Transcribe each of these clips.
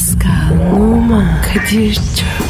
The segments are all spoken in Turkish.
Pascal, Oman, Kadir çok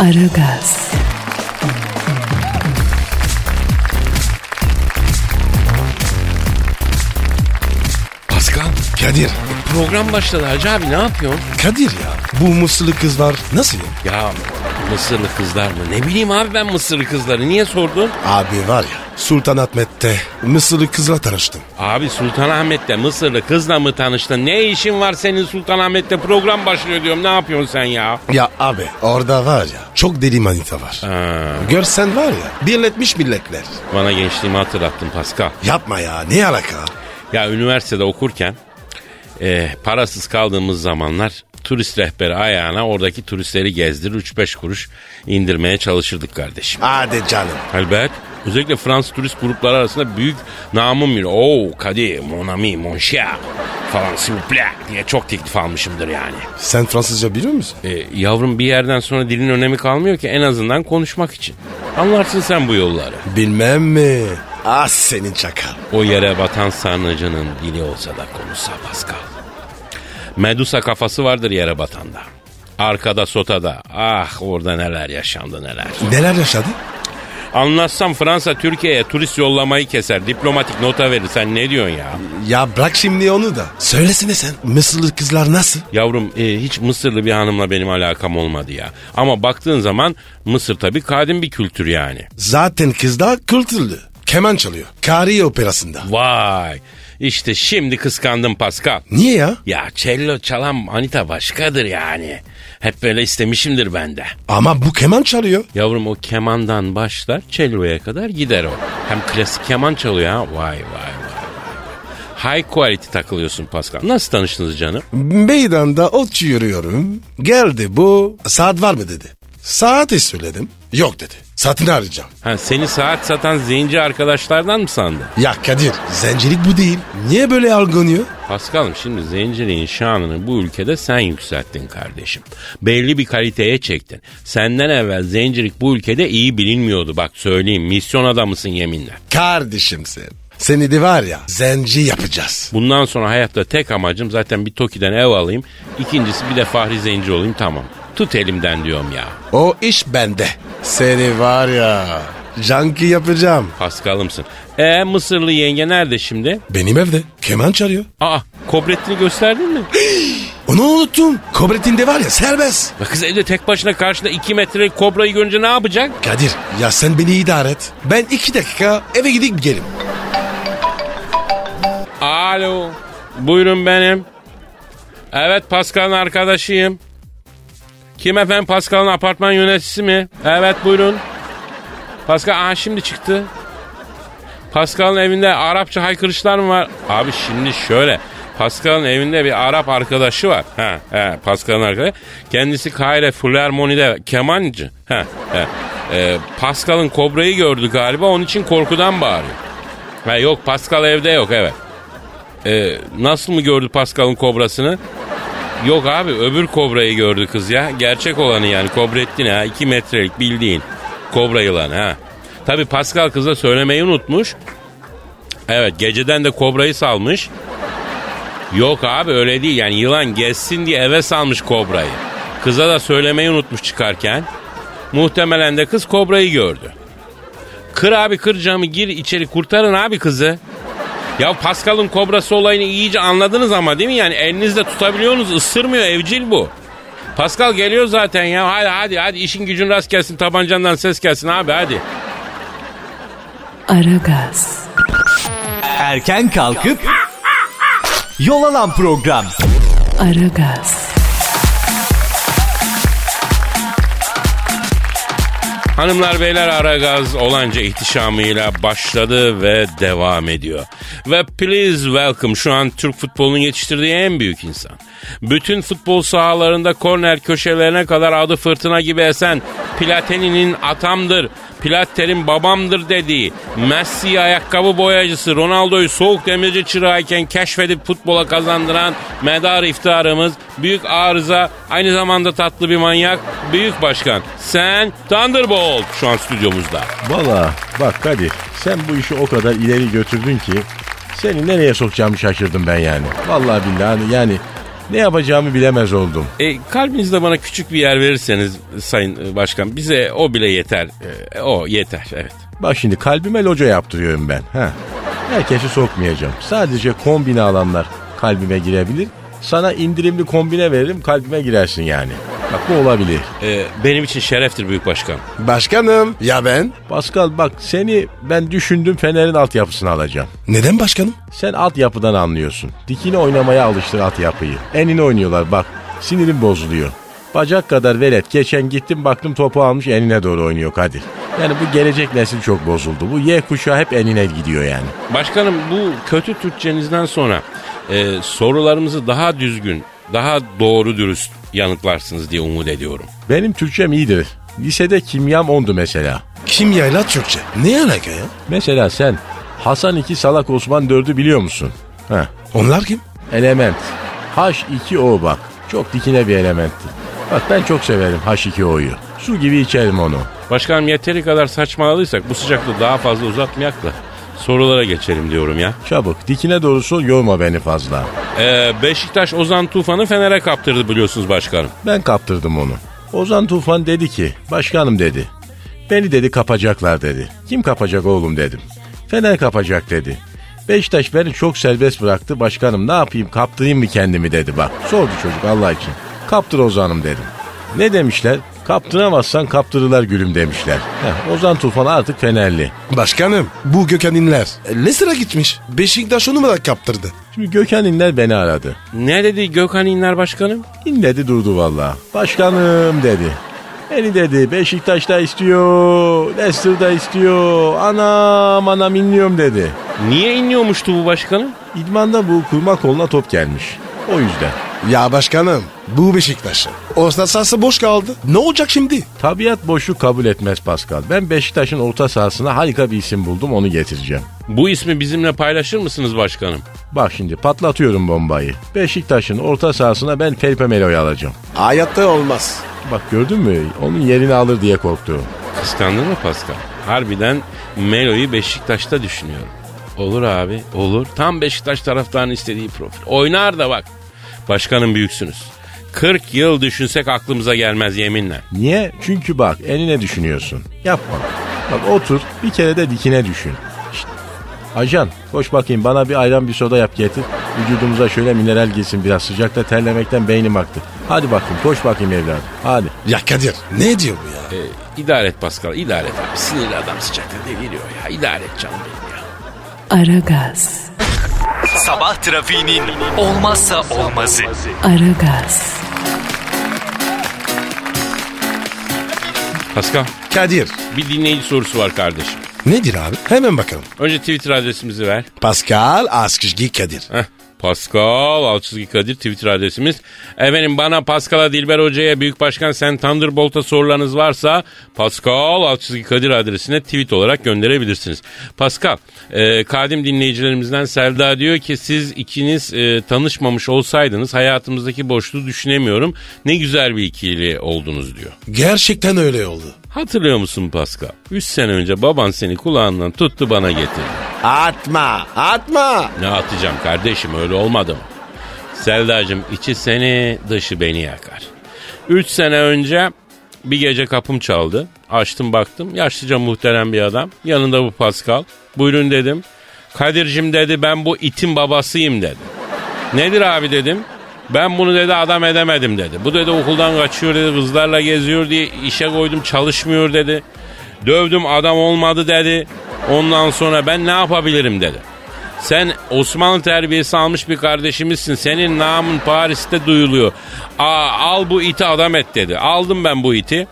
Aragaz, Pascal Kadir. program başladı Hacı abi ne yapıyorsun? Kadir ya. Bu Mısırlı kızlar nasıl ya? Ya Mısırlı kızlar mı? Ne bileyim abi ben Mısırlı kızları niye sordun? Abi var ya Sultanahmet'te Mısırlı kızla tanıştım. Abi Sultanahmet'te Mısırlı kızla mı tanıştın? Ne işin var senin Sultanahmet'te program başlıyor diyorum ne yapıyorsun sen ya? Ya abi orada var ya çok deli manita var. Ha, Görsen var ya birletmiş milletler. bana gençliğimi hatırlattın Pascal. Yapma ya ne alaka? Ya üniversitede okurken e, parasız kaldığımız zamanlar turist rehberi ayağına oradaki turistleri gezdirir 3-5 kuruş indirmeye çalışırdık kardeşim. Hadi canım. Elbet. Özellikle Fransız turist grupları arasında büyük namım bir. Oo Kadir, mon ami, mon cher falan plaît diye çok teklif almışımdır yani. Sen Fransızca biliyor musun? E, yavrum bir yerden sonra dilin önemi kalmıyor ki en azından konuşmak için. Anlarsın sen bu yolları. Bilmem mi? Ah senin çakal. O yere batan sarnıcının dili olsa da konuşsa Pascal. Medusa kafası vardır yere batanda. Arkada sotada. Ah orada neler yaşandı neler. Neler yaşadı? Anlatsam Fransa Türkiye'ye turist yollamayı keser. Diplomatik nota verir. Sen ne diyorsun ya? Ya bırak şimdi onu da. Söylesene sen. Mısırlı kızlar nasıl? Yavrum e, hiç Mısırlı bir hanımla benim alakam olmadı ya. Ama baktığın zaman Mısır tabii kadim bir kültür yani. Zaten kızlar kültürlü. Keman çalıyor. Kariye operasında. Vay. İşte şimdi kıskandım Pascal. Niye ya? Ya cello çalan Anita başkadır yani. Hep böyle istemişimdir ben de. Ama bu keman çalıyor. Yavrum o kemandan başlar cello'ya kadar gider o. Hem klasik keman çalıyor ha. Vay vay. High quality takılıyorsun Pascal. Nasıl tanıştınız canım? Meydanda ot yürüyorum. Geldi bu. Saat var mı dedi. Saati söyledim. Yok dedi. Saatini arayacağım. Ha, seni saat satan zenci arkadaşlardan mı sandın? Ya Kadir zencilik bu değil. Niye böyle algılıyor? Paskal'ım şimdi zenciliğin şanını bu ülkede sen yükselttin kardeşim. Belli bir kaliteye çektin. Senden evvel zencilik bu ülkede iyi bilinmiyordu. Bak söyleyeyim misyon adamısın yeminle. Kardeşim sen. Seni de var ya zenci yapacağız. Bundan sonra hayatta tek amacım zaten bir Toki'den ev alayım. İkincisi bir de Fahri Zenci olayım tamam. Tut elimden diyorum ya. O iş bende. Seni var ya canki yapacağım. Paskal'ımsın. E Mısırlı yenge nerede şimdi? Benim evde. Keman çalıyor. Aa Kobrettin'i gösterdin mi? Onu unuttum. Kobrettin'de var ya serbest. Ya kız evde tek başına karşında 2 metrelik kobrayı görünce ne yapacak? Kadir ya sen beni idare et. Ben iki dakika eve gidip gelim. Alo. Buyurun benim. Evet Pascal'ın arkadaşıyım. Kim efendim Pascal'ın apartman yöneticisi mi? Evet buyurun. Pascal aha şimdi çıktı. Pascal'ın evinde Arapça haykırışlar mı var? Abi şimdi şöyle. Pascal'ın evinde bir Arap arkadaşı var. Ha, he, Pascal'ın arkadaşı. Kendisi Kahire Fularmoni'de kemancı. Ha, he. Ee, Pascal'ın kobrayı gördü galiba onun için korkudan bağırıyor. Ha, yok Pascal evde yok evet. Ee, nasıl mı gördü Pascal'ın kobrasını? Yok abi öbür kobrayı gördü kız ya. Gerçek olanı yani Kobrettin ha. 2 metrelik bildiğin kobra yılanı ha. Tabi Pascal kıza söylemeyi unutmuş. Evet geceden de kobrayı salmış. Yok abi öyle değil yani yılan gezsin diye eve salmış kobrayı. Kıza da söylemeyi unutmuş çıkarken. Muhtemelen de kız kobrayı gördü. Kır abi kır camı gir içeri kurtarın abi kızı. Ya Pascal'ın kobrası olayını iyice anladınız ama değil mi? Yani elinizde tutabiliyorsunuz ısırmıyor evcil bu. Pascal geliyor zaten ya. Hadi hadi hadi işin gücün rast gelsin tabancandan ses gelsin abi hadi. Aragaz, Erken kalkıp yol alan program. Aragaz, Hanımlar beyler Aragaz olanca ihtişamıyla başladı ve devam ediyor. Ve please welcome şu an Türk futbolunun yetiştirdiği en büyük insan. Bütün futbol sahalarında korner köşelerine kadar adı fırtına gibi esen Platini'nin atamdır, Platter'in babamdır dediği Messi ayakkabı boyacısı Ronaldo'yu soğuk demirci çırağıyken keşfedip futbola kazandıran medar iftarımız büyük arıza aynı zamanda tatlı bir manyak büyük başkan sen Thunderbolt şu an stüdyomuzda. Valla bak Kadir sen bu işi o kadar ileri götürdün ki seni nereye sokacağımı şaşırdım ben yani. Vallahi billahi yani ne yapacağımı bilemez oldum. E, kalbinizde bana küçük bir yer verirseniz sayın başkan bize o bile yeter. E, o yeter evet. Bak şimdi kalbime loca yaptırıyorum ben. Ha. Herkesi sokmayacağım. Sadece kombine alanlar kalbime girebilir. Sana indirimli kombine veririm kalbime girersin yani. Bak bu olabilir. E, benim için şereftir büyük başkan. Başkanım ya ben? Pascal bak seni ben düşündüm Fener'in altyapısını alacağım. Neden başkanım? Sen altyapıdan anlıyorsun. Dikine oynamaya alıştır altyapıyı. Enine oynuyorlar bak. Sinirim bozuluyor. Bacak kadar velet. Geçen gittim baktım topu almış enine doğru oynuyor Kadir. Yani bu gelecek nesil çok bozuldu. Bu Y kuşağı hep enine gidiyor yani. Başkanım bu kötü Türkçenizden sonra e, sorularımızı daha düzgün, daha doğru dürüst yanıtlarsınız diye umut ediyorum. Benim Türkçem iyidir. Lisede kimyam ondu mesela. Kimyayla Türkçe. Ne alaka ya? Mesela sen Hasan 2 Salak Osman 4'ü biliyor musun? Heh. Onlar kim? Element. H2O bak. Çok dikine bir elementti. Bak ben çok severim H2O'yu. Su gibi içerim onu. Başkanım yeteri kadar saçmaladıysak bu sıcaklığı daha fazla uzatmayak da sorulara geçelim diyorum ya. Çabuk dikine doğrusu yorma beni fazla. Ee, Beşiktaş Ozan Tufan'ı Fener'e kaptırdı biliyorsunuz başkanım. Ben kaptırdım onu. Ozan Tufan dedi ki başkanım dedi. Beni dedi kapacaklar dedi. Kim kapacak oğlum dedim. Fener kapacak dedi. Beşiktaş beni çok serbest bıraktı. Başkanım ne yapayım kaptırayım mı kendimi dedi bak. Sordu çocuk Allah için. Kaptır Ozan'ım dedim. Ne demişler? Kaptıramazsan kaptırırlar gülüm demişler. Heh, Ozan Tufan artık Fenerli. Başkanım bu Gökhan İnler. E, Leicester'a gitmiş. Beşiktaş onu mu da kaptırdı? Şimdi Gökhan İnler beni aradı. Ne dedi Gökhan İnler başkanım? İnledi durdu valla. Başkanım dedi. Beni dedi Beşiktaş'ta istiyor, Leicester'da istiyor, anam anam inliyorum dedi. Niye inliyormuştu bu başkanım? İdmanda bu kurma koluna top gelmiş. O yüzden. Ya başkanım bu Beşiktaş'ı. Orta sahası boş kaldı. Ne olacak şimdi? Tabiat boşluk kabul etmez Pascal. Ben Beşiktaş'ın orta sahasına harika bir isim buldum onu getireceğim. Bu ismi bizimle paylaşır mısınız başkanım? Bak şimdi patlatıyorum bombayı. Beşiktaş'ın orta sahasına ben Felipe Melo'yu alacağım. Hayatta olmaz. Bak gördün mü? Onun yerini alır diye korktu. Kıskandın mı Pascal? Harbiden Melo'yu Beşiktaş'ta düşünüyorum. Olur abi olur. Tam Beşiktaş taraftarının istediği profil. Oynar da bak. Başkanım büyüksünüz. 40 yıl düşünsek aklımıza gelmez yeminle. Niye? Çünkü bak eline düşünüyorsun. Yapma. Bak otur bir kere de dikine düşün. Şşt. Ajan koş bakayım bana bir ayran bir soda yap getir. Vücudumuza şöyle mineral girsin biraz sıcakta terlemekten beynim aktı. Hadi bakayım koş bakayım evladım hadi. Ya Kadir ne diyor bu ya? Ee, idare et Pascal idare et abi. Sinirli adam sıcakta ne geliyor ya. İdare et canım benim ya. Aragaz, Sabah trafiğinin olmazsa olmazı. Aragaz, Pascal Kadir bir dinleyici sorusu var kardeşim. nedir abi? Hemen bakalım. Önce Twitter adresimizi ver. Pascal Askışgi Kadir. Heh. Pascal Alçızgi Kadir Twitter adresimiz. Efendim bana Pascal'a Dilber Hoca'ya Büyük Başkan Sen Thunderbolt'a sorularınız varsa Pascal Alçızgi Kadir adresine tweet olarak gönderebilirsiniz. Pascal, e, kadim dinleyicilerimizden Selda diyor ki siz ikiniz e, tanışmamış olsaydınız hayatımızdaki boşluğu düşünemiyorum. Ne güzel bir ikili oldunuz diyor. Gerçekten öyle oldu. Hatırlıyor musun Pascal? 3 sene önce baban seni kulağından tuttu bana getirdi. Atma atma. Ne atacağım kardeşim öyle olmadı mı? Selda'cığım içi seni dışı beni yakar. Üç sene önce bir gece kapım çaldı. Açtım baktım yaşlıca muhterem bir adam. Yanında bu Pascal. Buyurun dedim. Kadir'cim dedi ben bu itin babasıyım dedi. Nedir abi dedim. Ben bunu dedi adam edemedim dedi. Bu dedi okuldan kaçıyor dedi kızlarla geziyor diye işe koydum çalışmıyor dedi. Dövdüm adam olmadı dedi. Ondan sonra ben ne yapabilirim dedi. Sen Osmanlı terbiyesi almış bir kardeşimizsin. Senin namın Paris'te duyuluyor. Aa, al bu iti adam et dedi. Aldım ben bu iti.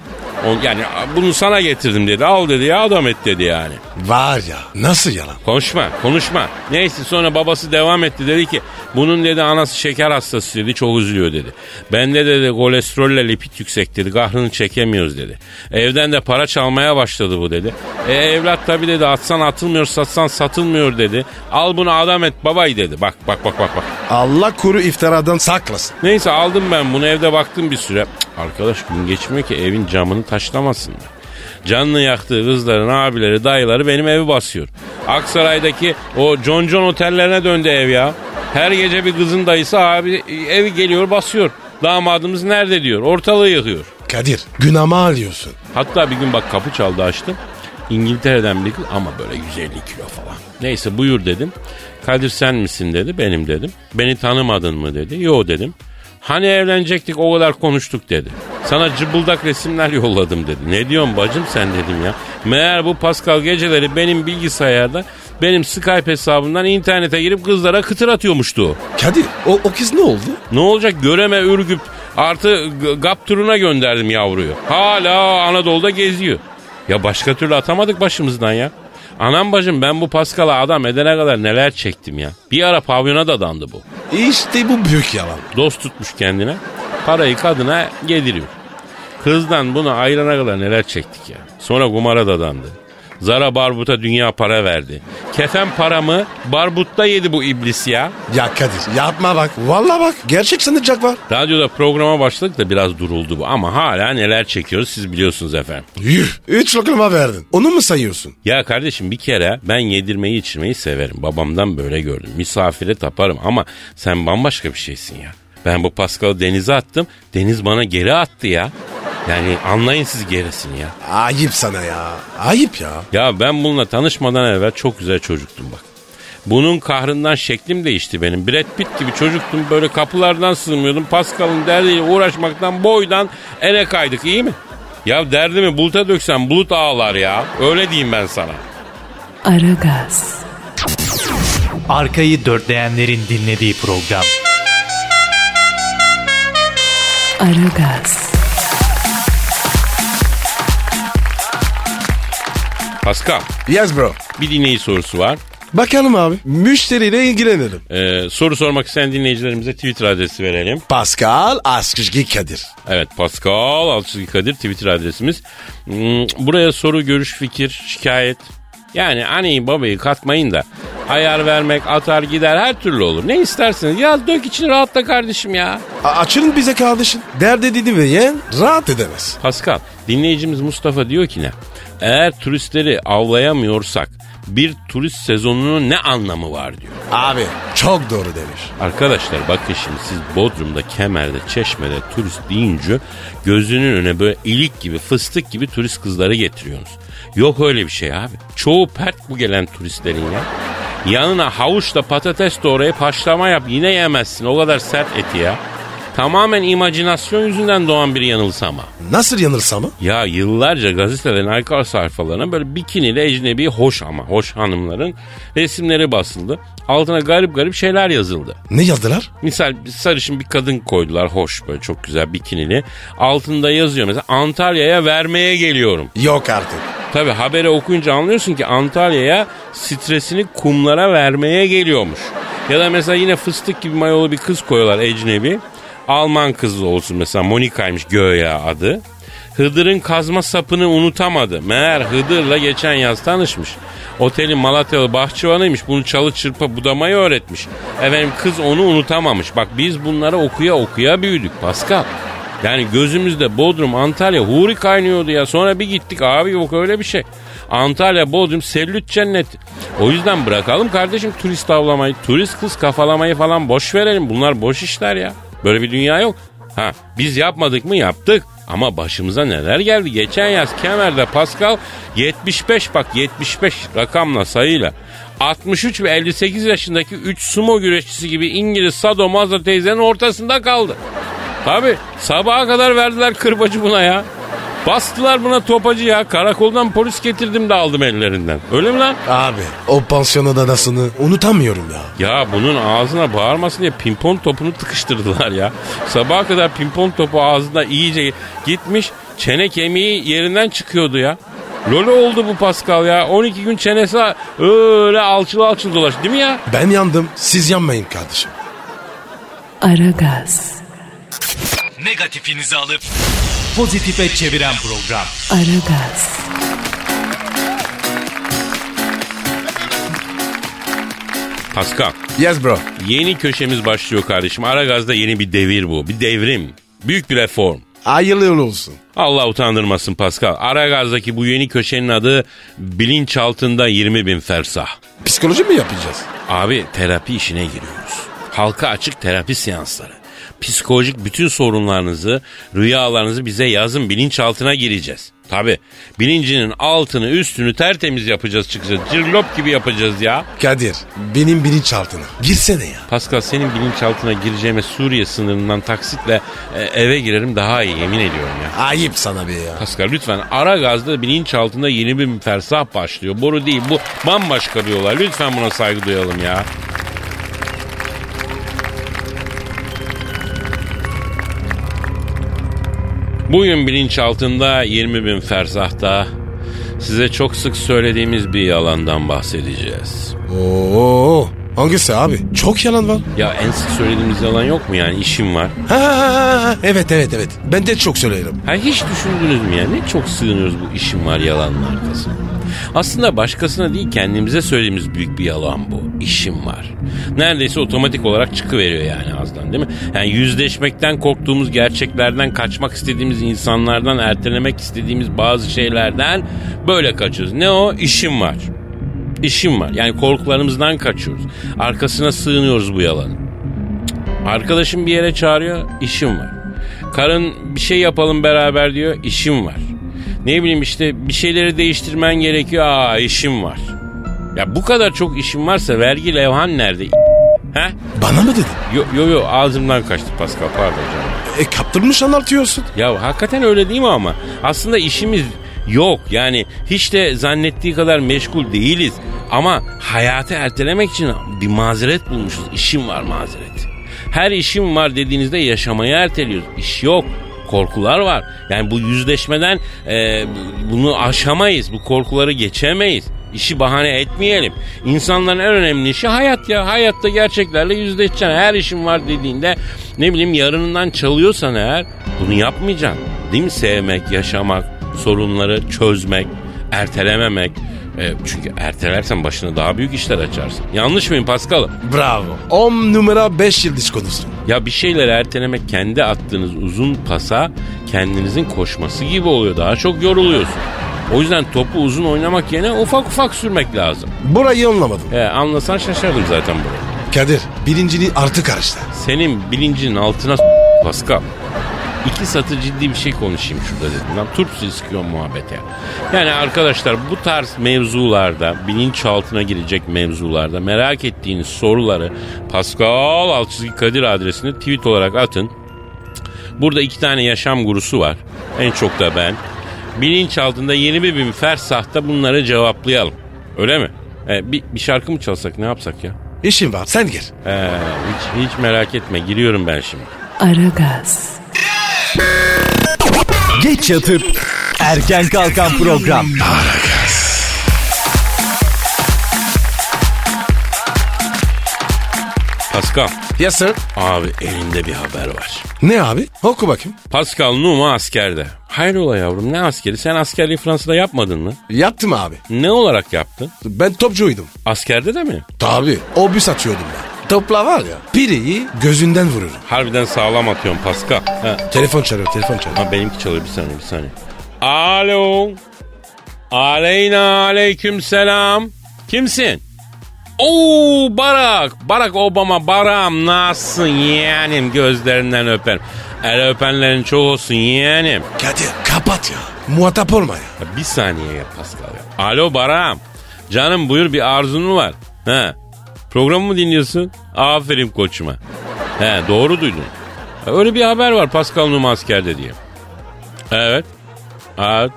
O- yani bunu sana getirdim dedi. Al dedi ya adam et dedi yani. Var ya nasıl yalan? Konuşma konuşma. Neyse sonra babası devam etti dedi ki bunun dedi anası şeker hastası dedi çok üzülüyor dedi. Bende dedi kolesterolle lipid yüksek dedi kahrını çekemiyoruz dedi. Evden de para çalmaya başladı bu dedi. E evlat tabi dedi atsan atılmıyor satsan satılmıyor dedi. Al bunu adam et babay dedi. Bak bak bak bak bak. Allah kuru iftiradan saklasın. Neyse aldım ben bunu evde baktım bir süre. Cık, Arkadaş gün geçmiyor ki evin camını taşlamasınlar. Canını yaktığı kızların abileri dayıları benim evi basıyor. Aksaray'daki o John John otellerine döndü ev ya. Her gece bir kızın dayısı abi evi geliyor basıyor. Damadımız nerede diyor ortalığı yıkıyor. Kadir günahımı alıyorsun. Hatta bir gün bak kapı çaldı açtım. İngiltere'den bir kız ama böyle 150 kilo falan. Neyse buyur dedim. Kadir sen misin dedi benim dedim. Beni tanımadın mı dedi. Yo dedim. Hani evlenecektik o kadar konuştuk dedi. Sana cıbıldak resimler yolladım dedi. Ne diyorsun bacım sen dedim ya. Meğer bu Pascal geceleri benim bilgisayarda benim Skype hesabından internete girip kızlara kıtır atıyormuştu. Kadir o, o kız ne oldu? Ne olacak göreme ürgüp artı GAP turuna gönderdim yavruyu. Hala Anadolu'da geziyor. Ya başka türlü atamadık başımızdan ya. Anam bacım ben bu Pascal'a adam edene kadar neler çektim ya. Bir ara pavyona da dandı bu. İşte bu büyük yalan. Dost tutmuş kendine. Parayı kadına yediriyor. Kızdan bunu ayırana kadar neler çektik ya. Sonra kumara da dandı. Zara Barbut'a dünya para verdi. Kefen paramı Barbut'ta yedi bu iblis ya. Ya Kadir yapma bak. Vallahi bak gerçek sanacak var. Radyoda programa başladık da biraz duruldu bu ama hala neler çekiyoruz siz biliyorsunuz efendim. Yuh. Üç lokma verdin. Onu mu sayıyorsun? Ya kardeşim bir kere ben yedirmeyi içirmeyi severim. Babamdan böyle gördüm. Misafire taparım ama sen bambaşka bir şeysin ya. Ben bu Pascal'ı denize attım. Deniz bana geri attı ya. Yani anlayın siz gerisini ya. Ayıp sana ya. Ayıp ya. Ya ben bununla tanışmadan evvel çok güzel çocuktum bak. Bunun kahrından şeklim değişti benim. Brad Pitt gibi çocuktum böyle kapılardan sığmıyordum. Pascal'ın derdiyle uğraşmaktan boydan ene kaydık iyi mi? Ya derdimi buluta döksem bulut ağlar ya. Öyle diyeyim ben sana. Aragaz, Arkayı dörtleyenlerin dinlediği program. Aragaz, Pascal Yes bro. bir dinleyici sorusu var. Bakalım abi. Müşteriyle ilgilenelim. Ee, soru sormak isteyen dinleyicilerimize Twitter adresi verelim. Pascal Askışgi Kadir. Evet Pascal Alçızgi Kadir Twitter adresimiz. Hmm, Buraya soru, görüş, fikir, şikayet. Yani anneyi babayı katmayın da ayar vermek, atar gider her türlü olur. Ne isterseniz yaz dök için rahatla kardeşim ya. A- açılın bize kardeşim. Dert edini ve yen rahat edemez. Pascal dinleyicimiz Mustafa diyor ki ne? Eğer turistleri avlayamıyorsak bir turist sezonunun ne anlamı var diyor. Abi çok doğru demiş. Arkadaşlar bakın şimdi siz Bodrum'da, Kemer'de, Çeşme'de turist deyince gözünün önüne böyle ilik gibi, fıstık gibi turist kızları getiriyorsunuz. Yok öyle bir şey abi. Çoğu pert bu gelen turistlerin ya. Yanına havuçla patates doğrayıp haşlama yap yine yemezsin. O kadar sert eti ya. Tamamen imajinasyon yüzünden doğan bir yanılsama. Nasıl yanılsa mı? Ya yıllarca gazetelerin arka sayfalarına böyle bikinili ecnebi hoş ama hoş hanımların resimleri basıldı. Altına garip garip şeyler yazıldı. Ne yazdılar? Misal sarışın bir kadın koydular hoş böyle çok güzel bikinili. Altında yazıyor mesela Antalya'ya vermeye geliyorum. Yok artık. Tabi haberi okuyunca anlıyorsun ki Antalya'ya stresini kumlara vermeye geliyormuş. Ya da mesela yine fıstık gibi mayolu bir kız koyuyorlar ecnebi. Alman kızı olsun mesela Monika'ymış göya adı. Hıdır'ın kazma sapını unutamadı. Meğer Hıdır'la geçen yaz tanışmış. Otelin Malatyalı bahçıvanıymış. Bunu çalı çırpa budamayı öğretmiş. Efendim kız onu unutamamış. Bak biz bunları okuya okuya büyüdük Pascal. Yani gözümüzde Bodrum, Antalya huri kaynıyordu ya. Sonra bir gittik abi yok öyle bir şey. Antalya, Bodrum sellüt cenneti. O yüzden bırakalım kardeşim turist avlamayı. Turist kız kafalamayı falan boş verelim. Bunlar boş işler ya. Böyle bir dünya yok. Ha biz yapmadık mı yaptık. Ama başımıza neler geldi. Geçen yaz Kemer'de Pascal 75 bak 75 rakamla sayıyla 63 ve 58 yaşındaki 3 sumo güreşçisi gibi İngiliz Sado Mazda teyzenin ortasında kaldı. Tabi sabaha kadar verdiler kırbacı buna ya. Bastılar buna topacı ya. Karakoldan polis getirdim de aldım ellerinden. Öyle mi lan? Abi o pansiyon odasını unutamıyorum ya. Ya bunun ağzına bağırmasın diye pimpon topunu tıkıştırdılar ya. Sabaha kadar pimpon topu ağzında iyice gitmiş. çene kemiği yerinden çıkıyordu ya. Lolo oldu bu Pascal ya. 12 gün çenesi öyle alçıl alçıl dolaştı değil mi ya? Ben yandım siz yanmayın kardeşim. Aragaz, Negatifinizi alıp pozitife çeviren program. Aragaz, Pascal Yes bro. yeni köşemiz başlıyor kardeşim. Aragaz'da yeni bir devir bu. Bir devrim. Büyük bir reform. Hayırlı olsun. Allah utandırmasın Pascal. Aragaz'daki bu yeni köşenin adı bilinç altında 20 bin fersah. Psikoloji mi yapacağız? Abi terapi işine giriyoruz. Halka açık terapi seansları. Psikolojik bütün sorunlarınızı, rüyalarınızı bize yazın bilinçaltına gireceğiz. Tabi bilincinin altını üstünü tertemiz yapacağız çıkacağız. Cirlop gibi yapacağız ya. Kadir benim bilinçaltına. Girsene ya. Pascal senin bilinçaltına gireceğime Suriye sınırından taksitle e, eve girerim daha iyi yemin ediyorum ya. Ayıp sana be ya. Pascal lütfen ara gazda bilinçaltında yeni bir fersah başlıyor. Boru değil bu bambaşka bir olay. Lütfen buna saygı duyalım ya. Bugün bilinçaltında 20 bin fersahta size çok sık söylediğimiz bir yalandan bahsedeceğiz. Oo, hangisi abi? Çok yalan var. Ya en sık söylediğimiz yalan yok mu yani işim var? Ha, ha, ha, evet evet evet. Ben de çok söylerim. Ha hiç düşündünüz mü ya? Ne çok sığınıyoruz bu işim var yalanın arkasına. Aslında başkasına değil kendimize söylediğimiz büyük bir yalan bu. İşim var. Neredeyse otomatik olarak çıkıveriyor yani ağızdan değil mi? Yani yüzleşmekten korktuğumuz gerçeklerden, kaçmak istediğimiz insanlardan, ertelemek istediğimiz bazı şeylerden böyle kaçıyoruz. Ne o? İşim var. İşim var. Yani korkularımızdan kaçıyoruz. Arkasına sığınıyoruz bu yalanın. Arkadaşım bir yere çağırıyor, işim var. Karın bir şey yapalım beraber diyor, işim var. Ne bileyim işte bir şeyleri değiştirmen gerekiyor, aa işim var. Ya bu kadar çok işim varsa vergi levhan nerede? He? Bana mı dedin? Yo yo yo ağzımdan kaçtı Pascal pardon canım. E kaptırmış anlatıyorsun. Ya hakikaten öyle değil mi ama? Aslında işimiz yok. Yani hiç de zannettiği kadar meşgul değiliz. Ama hayatı ertelemek için bir mazeret bulmuşuz. İşim var mazereti. Her işim var dediğinizde yaşamayı erteliyoruz. İş yok. Korkular var. Yani bu yüzleşmeden e, bunu aşamayız. Bu korkuları geçemeyiz. İşi bahane etmeyelim. İnsanların en önemli işi hayat ya. Hayatta gerçeklerle yüzleşeceksin. Her işim var dediğinde ne bileyim yarınından çalıyorsan eğer bunu yapmayacaksın. Değil mi? Sevmek, yaşamak, sorunları çözmek, ertelememek. E, çünkü ertelersen başına daha büyük işler açarsın. Yanlış mıyım Paskal'ım? Bravo. 10 numara 5 yıldız konusu. Ya bir şeyleri ertelemek kendi attığınız uzun pasa kendinizin koşması gibi oluyor. Daha çok yoruluyorsun. O yüzden topu uzun oynamak yerine ufak ufak sürmek lazım. Burayı anlamadım. He, anlasan şaşardım zaten burayı. Kadir birinciliği artı karıştı. Senin bilincinin altına s- Pascal. İki satır ciddi bir şey konuşayım şurada dedim. Lan turp sıkıyor muhabbete. Yani arkadaşlar bu tarz mevzularda, bilinçaltına girecek mevzularda merak ettiğiniz soruları Pascal Alçızgi Kadir adresine tweet olarak atın. Burada iki tane yaşam gurusu var. En çok da ben. Bilinç altında yeni bir bin fersahta bunları cevaplayalım. Öyle mi? E, bir, bir şarkı mı çalsak ne yapsak ya? İşim var sen gir. He, hiç, hiç merak etme giriyorum ben şimdi. Aragaz, Geç yatıp erken kalkan program. Pascal Yes sir. abi elinde bir haber var. Ne abi? Oku bakayım. Pascal Numa askerde. Hayrola yavrum ne askeri? Sen askerliği Fransa'da yapmadın mı? Yaptım abi. Ne olarak yaptın? Ben topçuydum. Askerde de mi? Tabii. Obüs atıyordum ben. Topla var ya. Pireyi gözünden vururum. Harbiden sağlam atıyorsun Pascal. Ha, Telefon çalıyor telefon çalıyor. ha, benimki çalıyor bir saniye bir saniye. Alo. Aleyna aleyküm selam. Kimsin? Oo Barak. Barak Obama Barak'ım nasılsın yeğenim gözlerinden öperim. El öpenlerin çok olsun yeğenim. Kadir kapat ya. Muhatap olma ya. Ya bir saniye ya Pascal ya. Alo Barak'ım. Canım buyur bir arzun mu var? He. Programı mı dinliyorsun? Aferin koçuma. He doğru duydun. Öyle bir haber var Pascal Numa askerde diye. Evet. Evet.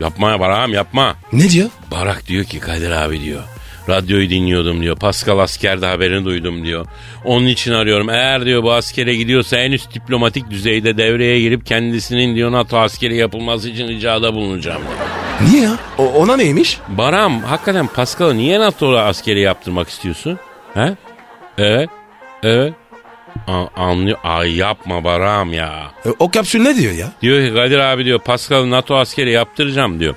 Yapma ya Barak'ım yapma. Ne diyor? Barak diyor ki Kadir abi diyor. Radyoyu dinliyordum diyor. Pascal askerde haberini duydum diyor. Onun için arıyorum. Eğer diyor bu askere gidiyorsa en üst diplomatik düzeyde devreye girip kendisinin diyor NATO askeri yapılması için ricada bulunacağım diyor. Niye ya? O, ona neymiş? Baram hakikaten Pascal'ı niye NATO'ya askeri yaptırmak istiyorsun? He? Evet. Evet. A- anlıyor. Ay yapma Baram ya. E, o kapsül ne diyor ya? Diyor ki Kadir abi diyor Pascal'ı NATO askeri yaptıracağım diyor.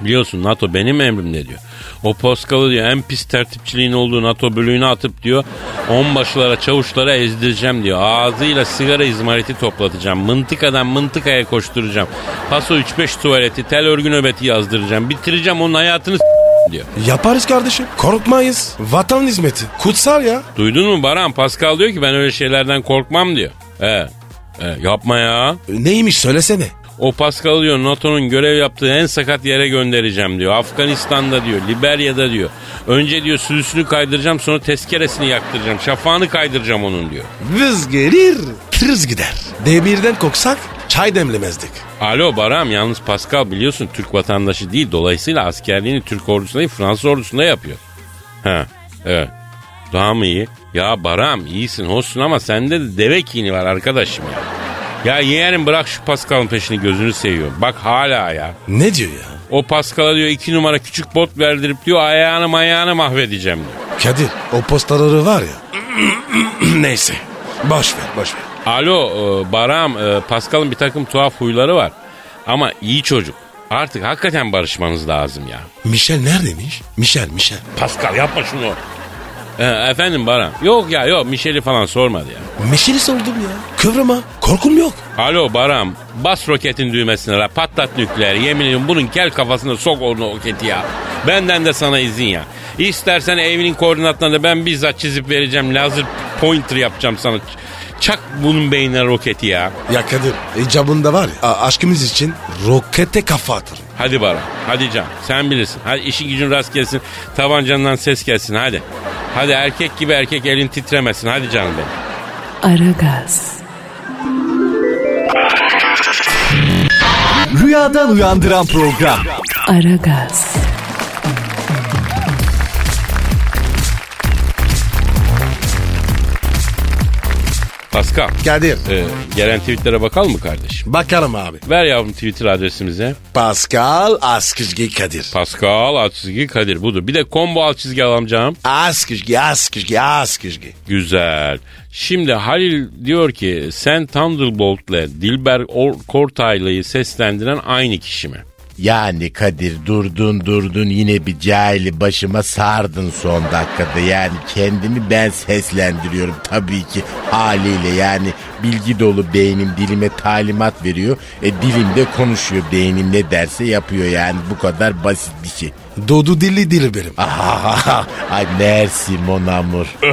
Biliyorsun NATO benim emrimde diyor. O Pascal'ı diyor en pis tertipçiliğin olduğu NATO bölüğüne atıp diyor onbaşılara çavuşlara ezdireceğim diyor. Ağzıyla sigara izmariti toplatacağım. Mıntıkadan mıntıkaya koşturacağım. Paso 3-5 tuvaleti tel örgü nöbeti yazdıracağım. Bitireceğim onun hayatını s- diyor. Yaparız kardeşim. Korkmayız. Vatan hizmeti. Kutsal ya. Duydun mu Baran? Pascal diyor ki ben öyle şeylerden korkmam diyor. He. He, yapma ya. E, Neymiş söylesene. O Pascal diyor NATO'nun görev yaptığı en sakat yere göndereceğim diyor. Afganistan'da diyor, Liberya'da diyor. Önce diyor sürüsünü kaydıracağım sonra tezkeresini yaktıracağım. Şafağını kaydıracağım onun diyor. Vız gelir, tırız gider. Demirden koksak çay demlemezdik. Alo Baram yalnız Pascal biliyorsun Türk vatandaşı değil. Dolayısıyla askerliğini Türk ordusunda değil Fransız ordusunda yapıyor. Ha evet. Daha mı iyi? Ya Baram iyisin hoşsun ama sende de deve kini var arkadaşım ya. Ya yeğenim bırak şu Pascal'ın peşini gözünü seviyorum. Bak hala ya. Ne diyor ya? O Pascal'a diyor iki numara küçük bot verdirip diyor ayağını mayağını mahvedeceğim diyor. Kadir o postaları var ya. Neyse. Boş ver boş ver. Alo e, Baram e, Pascal'ın bir takım tuhaf huyları var. Ama iyi çocuk. Artık hakikaten barışmanız lazım ya. Michel neredeymiş? Michel Michel. Pascal yapma şunu. E, efendim Baram. Yok ya yok Michel'i falan sormadı ya. Michel'i sordum ya. Kıvrıma. Korkum yok. Alo Baram bas roketin düğmesine la patlat nükleer yemin ediyorum bunun kel kafasına sok o roketi ya. Benden de sana izin ya. İstersen evinin koordinatlarını ben bizzat çizip vereceğim. Lazer pointer yapacağım sana. Çak bunun beynine roketi ya. Ya Kadir icabında var ya a- aşkımız için rokete kafa atarım. Hadi Baran. Hadi Can. Sen bilirsin. Hadi işin gücün rast gelsin. Tabancandan ses gelsin. Hadi. Hadi erkek gibi erkek elin titremesin. Hadi canım benim. Aragaz, Rüyadan uyandıran program. Aragaz, Pascal. Kadir. e, gelen tweetlere bakalım mı kardeşim? Bakalım abi. Ver yavrum Twitter adresimize. Pascal Askışgi Kadir. Pascal alt çizgi Kadir budur. Bir de combo alt çizgi alamcağım. Askışgi Askışgi Askışgi. Güzel. Şimdi Halil diyor ki sen Thunderbolt'le Dilber Or- Kortaylı'yı seslendiren aynı kişi mi? Yani Kadir durdun durdun yine bir cahili başıma sardın son dakikada. Yani kendimi ben seslendiriyorum tabii ki haliyle yani bilgi dolu beynim dilime talimat veriyor. E dilim de konuşuyor beynim ne derse yapıyor yani bu kadar basit bir şey. Dodu dilli dili benim. Ay merci mon amour.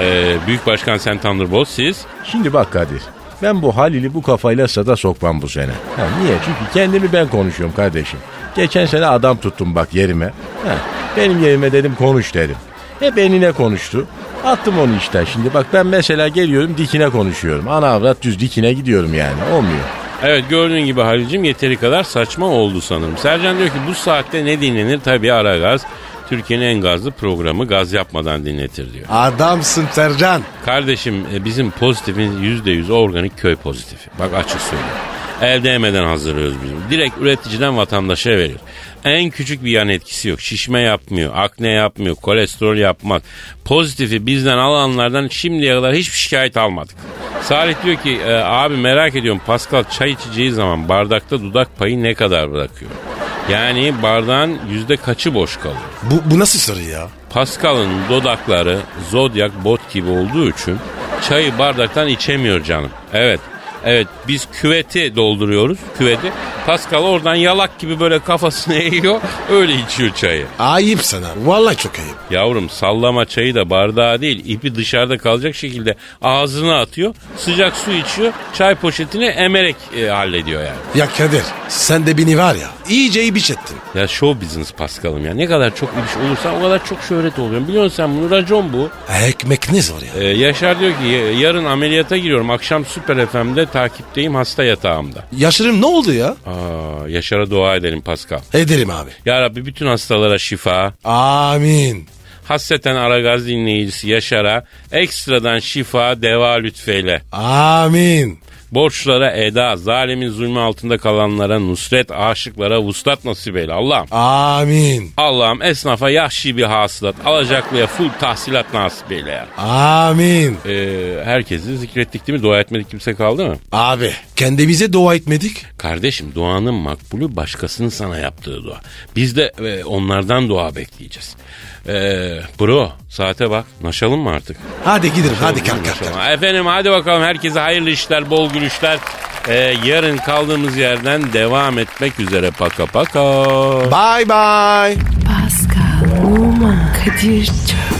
Ee, Büyük Başkan sen Thunderbolt siz. Şimdi bak Kadir. Ben bu Halil'i bu kafayla sada sokmam bu sene. Ha, niye? Çünkü kendimi ben konuşuyorum kardeşim. Geçen sene adam tuttum bak yerime. Ha, benim yerime dedim konuş dedim. Hep enine konuştu. Attım onu işte. Şimdi bak ben mesela geliyorum dikine konuşuyorum. Ana avrat düz dikine gidiyorum yani. Olmuyor. Evet gördüğün gibi Halil'cim yeteri kadar saçma oldu sanırım. Sercan diyor ki bu saatte ne dinlenir? Tabii ara gaz. Türkiye'nin en gazlı programı gaz yapmadan dinletir diyor. Adamsın Sercan. Kardeşim e, bizim pozitifin %100 organik köy pozitifi. Bak açık söylüyorum. El değmeden hazırlıyoruz biz. Direkt üreticiden vatandaşa veriyoruz. En küçük bir yan etkisi yok. Şişme yapmıyor, akne yapmıyor, kolesterol yapmaz. Pozitifi bizden alanlardan şimdiye kadar hiçbir şikayet almadık. Salih diyor ki e, abi merak ediyorum Pascal çay içeceği zaman bardakta dudak payı ne kadar bırakıyor? Yani bardağın yüzde kaçı boş kalıyor? Bu, bu nasıl soru ya? Pascal'ın dodakları zodyak bot gibi olduğu için çayı bardaktan içemiyor canım. Evet. Evet biz küveti dolduruyoruz küveti. Pascal oradan yalak gibi böyle kafasını eğiyor öyle içiyor çayı. Ayıp sana. Vallahi çok ayıp. Yavrum sallama çayı da bardağa değil ipi dışarıda kalacak şekilde ağzına atıyor. Sıcak su içiyor çay poşetini emerek e, hallediyor yani. Ya Kadir sen de beni var ya iyice ibiş ettin. Ya show business Pascal'ım ya ne kadar çok iş olursa o kadar çok şöhret oluyor. Biliyorsun sen bunu racon bu. Ekmek ne zor ya. Ee, Yaşar diyor ki "Ya- yarın ameliyata giriyorum. Akşam Süper FM'de takipteyim hasta yatağımda. Yaşarım ne oldu ya? Aa, Yaşar'a dua edelim Pascal. Edelim abi. Ya Rabbi bütün hastalara şifa. Amin. Hasreten Aragaz dinleyicisi Yaşar'a ekstradan şifa, deva lütfeyle. Amin. Borçlara eda, zalimin zulmü altında kalanlara nusret, aşıklara vuslat nasip eyle Allah'ım. Amin. Allah'ım esnafa yahşi bir hasılat, alacaklıya full tahsilat nasip eyle ya. Amin. Ee, herkesi zikrettik değil mi? Dua etmedik kimse kaldı mı? Abi kendimize dua etmedik. Kardeşim duanın makbulü başkasının sana yaptığı dua. Biz de e, onlardan dua bekleyeceğiz. Ee, bro saate bak. Naşalım mı artık? Hadi gidelim hadi kalk kalk. Naşalım. kalk. Efendim hadi bakalım herkese hayırlı işler, bol gülüşler. Ee, yarın kaldığımız yerden devam etmek üzere paka paka. Bye bye. Pascal, Oman, Kadir çok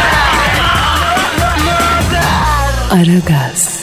Aragaz.